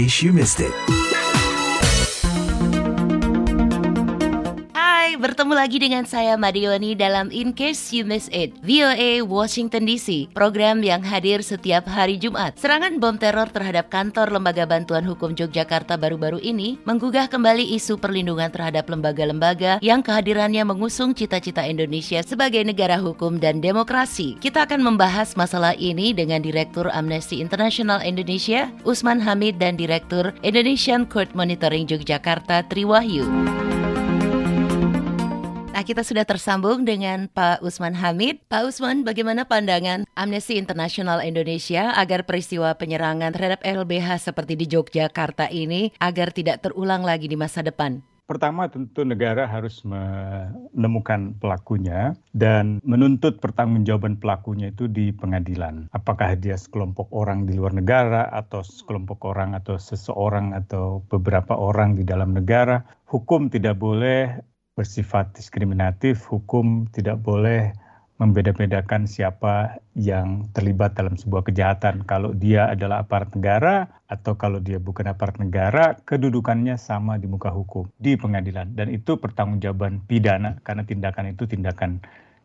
case you missed it. Bertemu lagi dengan saya Madioni dalam In Case You Miss It, VOA Washington DC, program yang hadir setiap hari Jumat. Serangan bom teror terhadap kantor Lembaga Bantuan Hukum Yogyakarta baru-baru ini menggugah kembali isu perlindungan terhadap lembaga-lembaga yang kehadirannya mengusung cita-cita Indonesia sebagai negara hukum dan demokrasi. Kita akan membahas masalah ini dengan Direktur Amnesty International Indonesia, Usman Hamid dan Direktur Indonesian Court Monitoring Yogyakarta, Triwahyu. Nah, kita sudah tersambung dengan Pak Usman Hamid. Pak Usman, bagaimana pandangan Amnesty International Indonesia agar peristiwa penyerangan terhadap LBH seperti di Yogyakarta ini agar tidak terulang lagi di masa depan? Pertama tentu negara harus menemukan pelakunya dan menuntut pertanggungjawaban pelakunya itu di pengadilan. Apakah dia sekelompok orang di luar negara atau sekelompok orang atau seseorang atau beberapa orang di dalam negara, hukum tidak boleh bersifat diskriminatif, hukum tidak boleh membeda-bedakan siapa yang terlibat dalam sebuah kejahatan. Kalau dia adalah aparat negara atau kalau dia bukan aparat negara, kedudukannya sama di muka hukum di pengadilan dan itu pertanggungjawaban pidana karena tindakan itu tindakan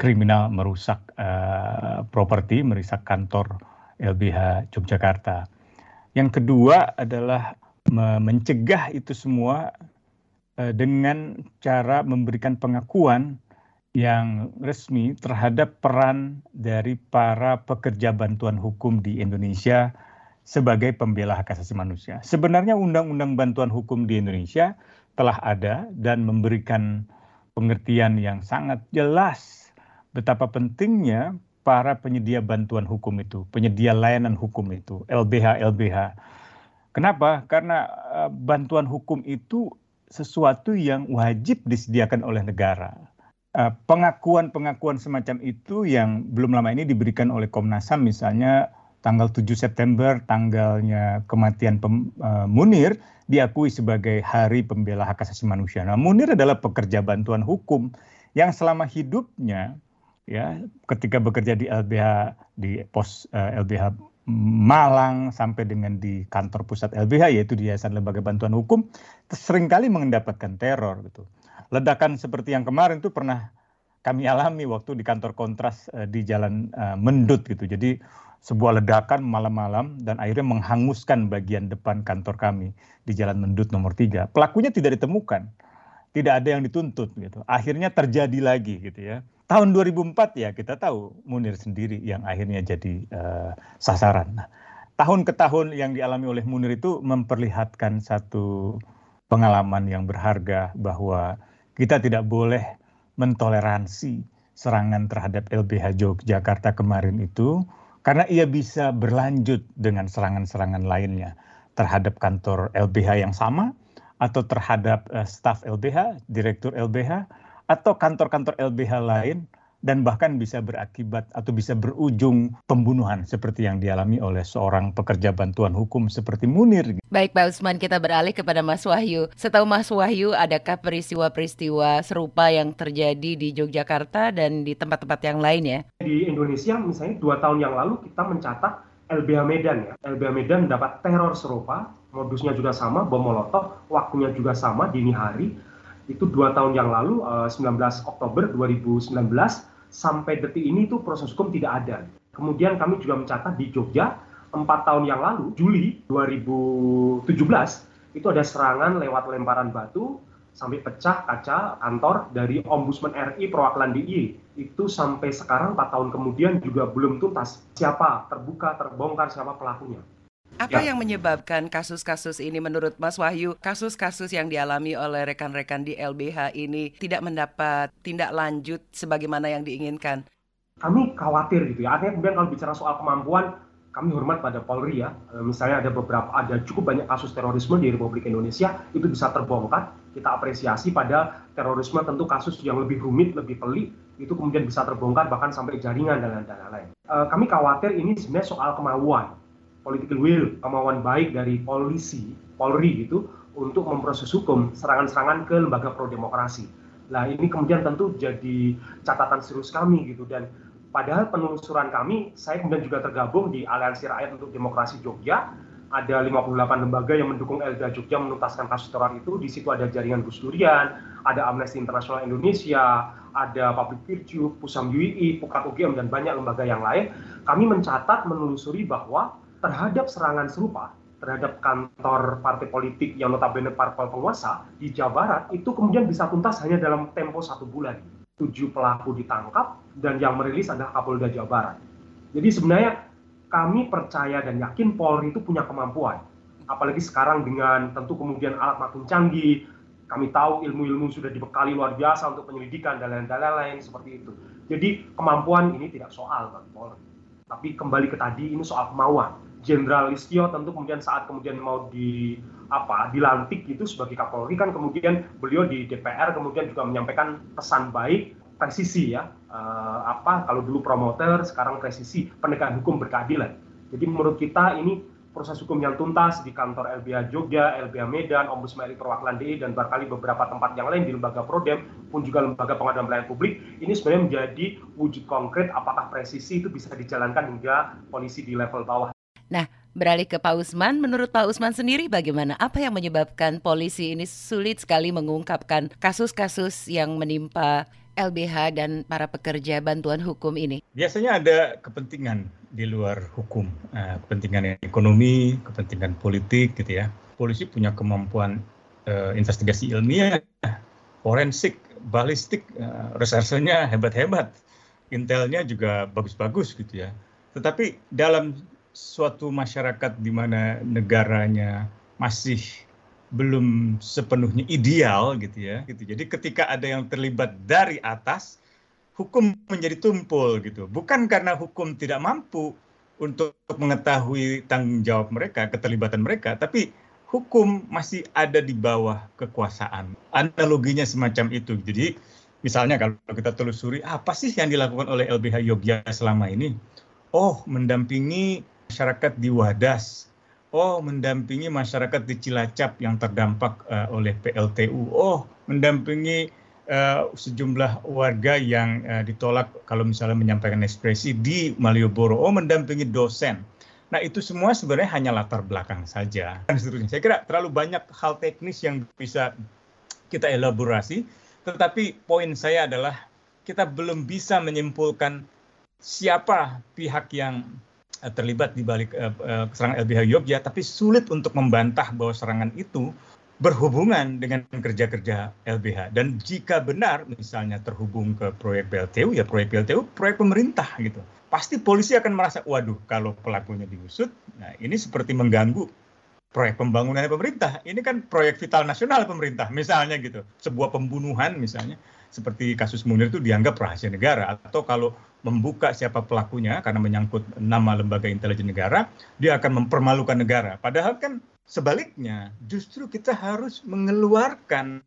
kriminal merusak uh, properti, merusak kantor LBH Yogyakarta. Yang kedua adalah mencegah itu semua dengan cara memberikan pengakuan yang resmi terhadap peran dari para pekerja bantuan hukum di Indonesia sebagai pembela hak asasi manusia. Sebenarnya undang-undang bantuan hukum di Indonesia telah ada dan memberikan pengertian yang sangat jelas betapa pentingnya para penyedia bantuan hukum itu, penyedia layanan hukum itu, LBH LBH. Kenapa? Karena uh, bantuan hukum itu sesuatu yang wajib disediakan oleh negara. Eh, pengakuan-pengakuan semacam itu yang belum lama ini diberikan oleh Komnas HAM misalnya tanggal 7 September tanggalnya kematian pem, uh, Munir diakui sebagai Hari Pembela Hak Asasi Manusia. Nah, Munir adalah pekerja bantuan hukum yang selama hidupnya ya ketika bekerja di LBH di pos uh, eh, LBH Malang sampai dengan di kantor pusat LBH yaitu di Yayasan Lembaga Bantuan Hukum sering kali mendapatkan teror gitu. Ledakan seperti yang kemarin itu pernah kami alami waktu di kantor kontras uh, di Jalan uh, Mendut gitu. Jadi sebuah ledakan malam-malam dan akhirnya menghanguskan bagian depan kantor kami di Jalan Mendut nomor 3. Pelakunya tidak ditemukan. Tidak ada yang dituntut gitu. Akhirnya terjadi lagi gitu ya tahun 2004 ya kita tahu Munir sendiri yang akhirnya jadi uh, sasaran. Nah, tahun ke tahun yang dialami oleh Munir itu memperlihatkan satu pengalaman yang berharga bahwa kita tidak boleh mentoleransi serangan terhadap LBH Yogyakarta kemarin itu karena ia bisa berlanjut dengan serangan-serangan lainnya terhadap kantor LBH yang sama atau terhadap uh, staf LBH, direktur LBH atau kantor-kantor LBH lain dan bahkan bisa berakibat atau bisa berujung pembunuhan seperti yang dialami oleh seorang pekerja bantuan hukum seperti Munir. Baik Pak Usman, kita beralih kepada Mas Wahyu. Setahu Mas Wahyu, adakah peristiwa-peristiwa serupa yang terjadi di Yogyakarta dan di tempat-tempat yang lain ya? Di Indonesia misalnya dua tahun yang lalu kita mencatat LBH Medan ya. LBH Medan mendapat teror serupa, modusnya juga sama, bom molotov, waktunya juga sama, dini hari itu dua tahun yang lalu, 19 eh, Oktober 2019, sampai detik ini itu proses hukum tidak ada. Kemudian kami juga mencatat di Jogja, empat tahun yang lalu, Juli 2017, itu ada serangan lewat lemparan batu sampai pecah kaca kantor dari Ombudsman RI perwakilan DIY. Itu sampai sekarang empat tahun kemudian juga belum tuntas siapa terbuka, terbongkar siapa pelakunya. Apa ya. yang menyebabkan kasus-kasus ini menurut Mas Wahyu, kasus-kasus yang dialami oleh rekan-rekan di LBH ini tidak mendapat tindak lanjut sebagaimana yang diinginkan? Kami khawatir gitu ya. Artinya kemudian kalau bicara soal kemampuan, kami hormat pada Polri ya. Eh, misalnya ada beberapa, ada cukup banyak kasus terorisme di Republik Indonesia, itu bisa terbongkar. Kita apresiasi pada terorisme tentu kasus yang lebih rumit, lebih pelik, itu kemudian bisa terbongkar bahkan sampai jaringan dan lain-lain. Eh, kami khawatir ini sebenarnya soal kemauan political will, kemauan baik dari polisi, Polri gitu, untuk memproses hukum serangan-serangan ke lembaga pro-demokrasi. Nah ini kemudian tentu jadi catatan serius kami gitu dan padahal penelusuran kami, saya kemudian juga tergabung di Aliansi Rakyat untuk Demokrasi Jogja, ada 58 lembaga yang mendukung LBH Jogja menuntaskan kasus teror itu. Di situ ada jaringan Gus Durian, ada Amnesty International Indonesia, ada Public Virtue, Pusam UI, Pukat UGM, dan banyak lembaga yang lain. Kami mencatat, menelusuri bahwa terhadap serangan serupa, terhadap kantor partai politik yang notabene parpol penguasa di Jawa Barat, itu kemudian bisa tuntas hanya dalam tempo satu bulan. Tujuh pelaku ditangkap, dan yang merilis adalah Kapolda Jawa Barat. Jadi sebenarnya kami percaya dan yakin Polri itu punya kemampuan. Apalagi sekarang dengan tentu kemudian alat makin canggih, kami tahu ilmu-ilmu sudah dibekali luar biasa untuk penyelidikan dan lain-lain seperti itu. Jadi kemampuan ini tidak soal bagi Polri. Tapi kembali ke tadi ini soal kemauan. Jenderal Listio tentu kemudian saat kemudian mau di apa dilantik itu sebagai Kapolri kan kemudian beliau di DPR kemudian juga menyampaikan pesan baik presisi ya uh, apa kalau dulu promoter sekarang presisi penegakan hukum berkeadilan jadi menurut kita ini proses hukum yang tuntas di kantor LBH Jogja, LBH Medan, Ombudsman RI Perwakilan DI dan barangkali beberapa tempat yang lain di lembaga Prodem pun juga lembaga pengadaan pelayanan publik ini sebenarnya menjadi wujud konkret apakah presisi itu bisa dijalankan hingga polisi di level bawah. Nah, beralih ke Pak Usman, menurut Pak Usman sendiri bagaimana? Apa yang menyebabkan polisi ini sulit sekali mengungkapkan kasus-kasus yang menimpa LBH dan para pekerja bantuan hukum ini? Biasanya ada kepentingan di luar hukum, uh, kepentingan ekonomi, kepentingan politik gitu ya. Polisi punya kemampuan uh, investigasi ilmiah, forensik, balistik, uh, resersenya hebat-hebat, intelnya juga bagus-bagus gitu ya. Tetapi dalam suatu masyarakat di mana negaranya masih belum sepenuhnya ideal gitu ya gitu. Jadi ketika ada yang terlibat dari atas hukum menjadi tumpul gitu. Bukan karena hukum tidak mampu untuk mengetahui tanggung jawab mereka keterlibatan mereka tapi hukum masih ada di bawah kekuasaan. Analoginya semacam itu. Jadi misalnya kalau kita telusuri apa sih yang dilakukan oleh LBH Yogyakarta selama ini? Oh mendampingi masyarakat di Wadas. Oh mendampingi masyarakat di Cilacap yang terdampak uh, oleh PLTU, oh mendampingi uh, sejumlah warga yang uh, ditolak kalau misalnya menyampaikan ekspresi di Malioboro, oh mendampingi dosen. Nah itu semua sebenarnya hanya latar belakang saja. Dan seterusnya. Saya kira terlalu banyak hal teknis yang bisa kita elaborasi, tetapi poin saya adalah kita belum bisa menyimpulkan siapa pihak yang terlibat di balik uh, serangan LBH Yogyakarta, tapi sulit untuk membantah bahwa serangan itu berhubungan dengan kerja-kerja LBH. Dan jika benar misalnya terhubung ke proyek BLTU, ya proyek BLTU proyek pemerintah gitu. Pasti polisi akan merasa, waduh kalau pelakunya diusut, nah ini seperti mengganggu proyek pembangunan pemerintah. Ini kan proyek vital nasional pemerintah, misalnya gitu. Sebuah pembunuhan misalnya, seperti kasus Munir itu dianggap rahasia negara. Atau kalau membuka siapa pelakunya karena menyangkut nama lembaga intelijen negara, dia akan mempermalukan negara. Padahal kan sebaliknya, justru kita harus mengeluarkan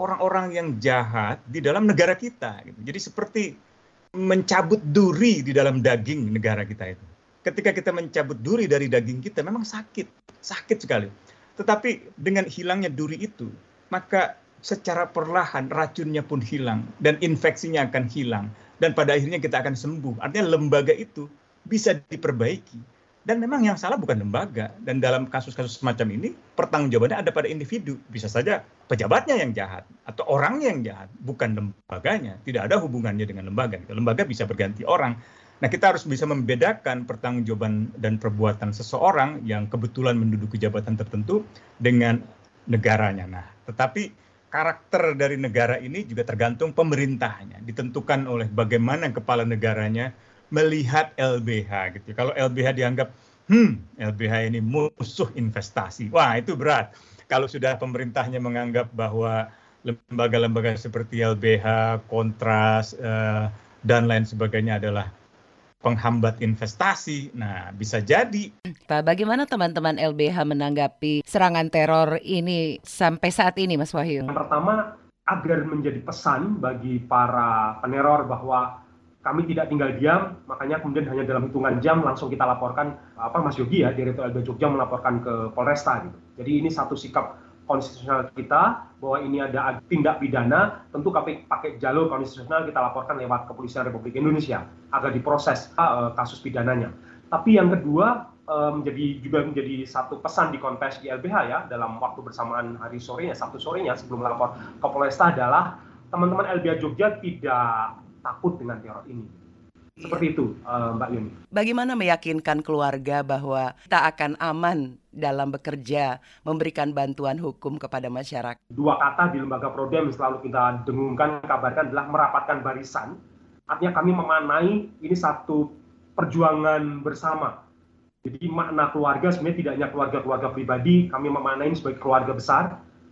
orang-orang yang jahat di dalam negara kita. Gitu. Jadi seperti mencabut duri di dalam daging negara kita itu. Ketika kita mencabut duri dari daging kita, memang sakit, sakit sekali. Tetapi dengan hilangnya duri itu, maka secara perlahan racunnya pun hilang dan infeksinya akan hilang dan pada akhirnya kita akan sembuh. Artinya lembaga itu bisa diperbaiki. Dan memang yang salah bukan lembaga. Dan dalam kasus-kasus semacam ini, pertanggungjawabannya ada pada individu. Bisa saja pejabatnya yang jahat atau orangnya yang jahat, bukan lembaganya. Tidak ada hubungannya dengan lembaga. Lembaga bisa berganti orang. Nah, kita harus bisa membedakan pertanggungjawaban dan perbuatan seseorang yang kebetulan menduduki jabatan tertentu dengan negaranya. Nah, tetapi karakter dari negara ini juga tergantung pemerintahnya, ditentukan oleh bagaimana kepala negaranya melihat LBH gitu. Kalau LBH dianggap, hmm, LBH ini musuh investasi, wah itu berat. Kalau sudah pemerintahnya menganggap bahwa lembaga-lembaga seperti LBH, Kontras, eh, dan lain sebagainya adalah penghambat investasi. Nah, bisa jadi. Pak, bagaimana teman-teman LBH menanggapi serangan teror ini sampai saat ini, Mas Wahyu? Yang pertama, agar menjadi pesan bagi para peneror bahwa kami tidak tinggal diam, makanya kemudian hanya dalam hitungan jam langsung kita laporkan apa Mas Yogi ya, Direktur LBH Jogja melaporkan ke Polresta gitu. Jadi ini satu sikap konstitusional kita bahwa ini ada tindak pidana, tentu kami pakai jalur konstitusional kita laporkan lewat Kepolisian Republik Indonesia agar diproses uh, kasus pidananya. Tapi yang kedua menjadi juga menjadi satu pesan di kontes di LBH ya dalam waktu bersamaan hari sorenya Sabtu sorenya sebelum lapor ke Polresta adalah teman-teman LBH Jogja tidak takut dengan teror ini. Seperti itu, uh, Mbak Yuni. Bagaimana meyakinkan keluarga bahwa kita akan aman dalam bekerja, memberikan bantuan hukum kepada masyarakat? Dua kata di lembaga Prodem selalu kita dengungkan, kabarkan adalah merapatkan barisan. Artinya kami memanai ini satu perjuangan bersama. Jadi makna keluarga sebenarnya tidak hanya keluarga-keluarga pribadi, kami memanai sebagai keluarga besar,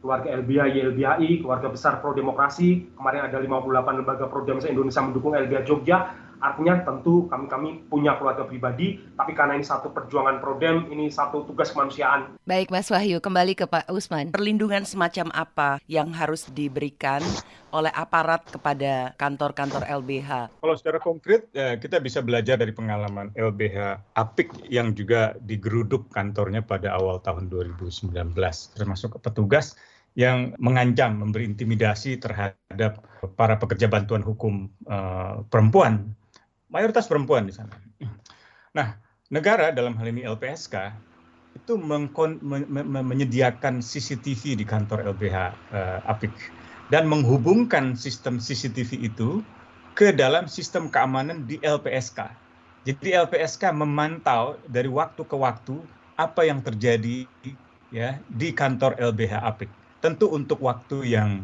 keluarga LBH, YLBHI, keluarga besar Pro Demokrasi. Kemarin ada 58 lembaga Pro Demokrasi Indonesia mendukung LBH Jogja Artinya tentu kami-kami punya keluarga pribadi, tapi karena ini satu perjuangan Prodem, ini satu tugas kemanusiaan. Baik Mas Wahyu, kembali ke Pak Usman. Perlindungan semacam apa yang harus diberikan oleh aparat kepada kantor-kantor LBH? Kalau secara konkret, ya, kita bisa belajar dari pengalaman LBH Apik yang juga digeruduk kantornya pada awal tahun 2019, termasuk petugas yang mengancam, memberi intimidasi terhadap para pekerja bantuan hukum uh, perempuan mayoritas perempuan di sana. Nah, negara dalam hal ini LPSK itu mengkon, me, me, menyediakan CCTV di kantor LBH uh, eh, Apik dan menghubungkan sistem CCTV itu ke dalam sistem keamanan di LPSK. Jadi LPSK memantau dari waktu ke waktu apa yang terjadi ya di kantor LBH Apik. Tentu untuk waktu yang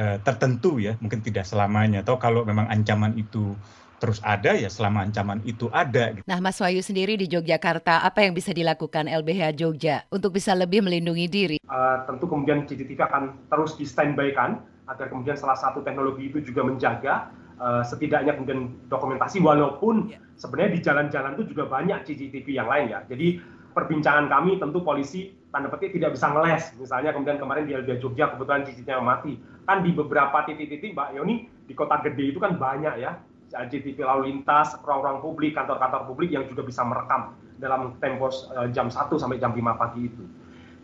uh, tertentu ya, mungkin tidak selamanya. Atau kalau memang ancaman itu terus ada ya selama ancaman itu ada. Gitu. Nah, Mas Wahyu sendiri di Yogyakarta, apa yang bisa dilakukan LBH Jogja untuk bisa lebih melindungi diri? Uh, tentu kemudian CCTV akan terus di standby kan, agar kemudian salah satu teknologi itu juga menjaga uh, setidaknya kemudian dokumentasi walaupun yeah. sebenarnya di jalan-jalan itu juga banyak CCTV yang lain ya. Jadi perbincangan kami tentu polisi tanda petik tidak bisa ngeles. Misalnya kemudian kemarin di LBH Jogja kebetulan CCTV mati. Kan di beberapa titik-titik Mbak Yoni di kota gede itu kan banyak ya CCTV lalu lintas, ruang-ruang publik, kantor-kantor publik yang juga bisa merekam dalam tempo uh, jam 1 sampai jam 5 pagi itu.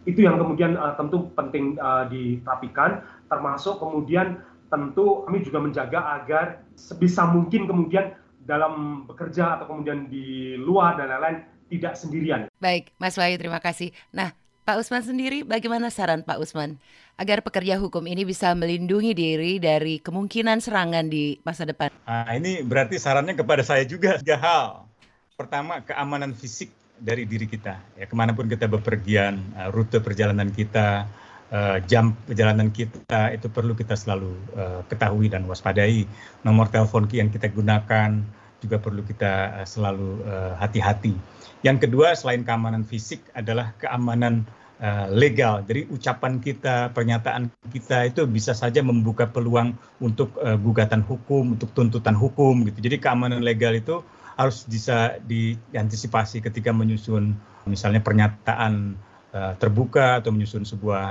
Itu yang kemudian uh, tentu penting uh, dirapikan, termasuk kemudian tentu kami juga menjaga agar sebisa mungkin kemudian dalam bekerja atau kemudian di luar dan lain-lain tidak sendirian. Baik, Mas Wahyu terima kasih. Nah, Pak Usman sendiri, bagaimana saran Pak Usman agar pekerja hukum ini bisa melindungi diri dari kemungkinan serangan di masa depan? Nah, ini berarti sarannya kepada saya juga tiga hal. Pertama, keamanan fisik dari diri kita. Ya, ke mana pun kita bepergian, uh, rute perjalanan kita, uh, jam perjalanan kita itu perlu kita selalu uh, ketahui dan waspadai. Nomor telepon yang kita gunakan juga perlu kita selalu hati-hati. Yang kedua, selain keamanan fisik adalah keamanan uh, legal. Jadi ucapan kita, pernyataan kita itu bisa saja membuka peluang untuk gugatan hukum, untuk tuntutan hukum gitu. Jadi keamanan legal itu harus bisa diantisipasi ketika menyusun misalnya pernyataan terbuka atau menyusun sebuah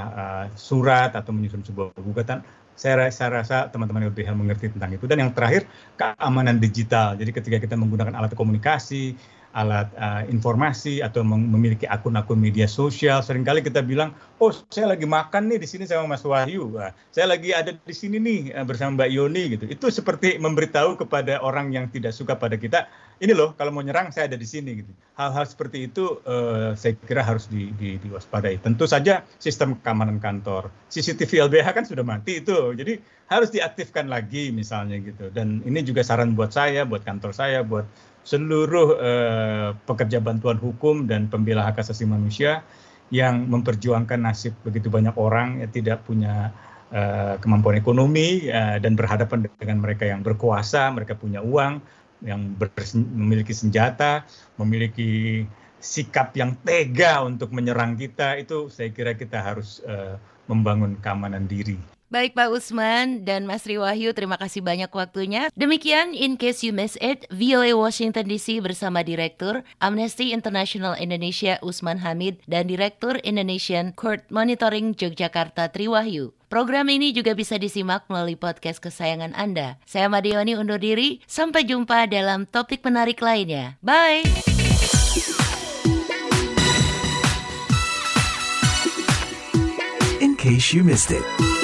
surat atau menyusun sebuah gugatan saya, rasa teman-teman LBH mengerti tentang itu. Dan yang terakhir, keamanan digital. Jadi ketika kita menggunakan alat komunikasi, alat uh, informasi atau memiliki akun-akun media sosial. Seringkali kita bilang, oh saya lagi makan nih di sini sama Mas Wahyu, Wah, saya lagi ada di sini nih uh, bersama Mbak Yoni gitu. Itu seperti memberitahu kepada orang yang tidak suka pada kita, ini loh kalau mau nyerang saya ada di sini gitu. Hal-hal seperti itu uh, saya kira harus di, di, diwaspadai. Tentu saja sistem keamanan kantor, CCTV LBH kan sudah mati itu, jadi harus diaktifkan lagi misalnya gitu. Dan ini juga saran buat saya, buat kantor saya, buat seluruh uh, pekerja bantuan hukum dan pembela hak asasi manusia yang memperjuangkan nasib begitu banyak orang yang tidak punya uh, kemampuan ekonomi uh, dan berhadapan dengan mereka yang berkuasa, mereka punya uang, yang memiliki senjata, memiliki sikap yang tega untuk menyerang kita itu saya kira kita harus uh, membangun keamanan diri. Baik Pak Usman dan Mas Riwahyu, terima kasih banyak waktunya. Demikian In Case You Miss It, VOA Washington DC bersama Direktur Amnesty International Indonesia Usman Hamid dan Direktur Indonesian Court Monitoring Yogyakarta Triwahyu. Program ini juga bisa disimak melalui podcast kesayangan Anda. Saya Madioni undur diri, sampai jumpa dalam topik menarik lainnya. Bye! In case you missed it.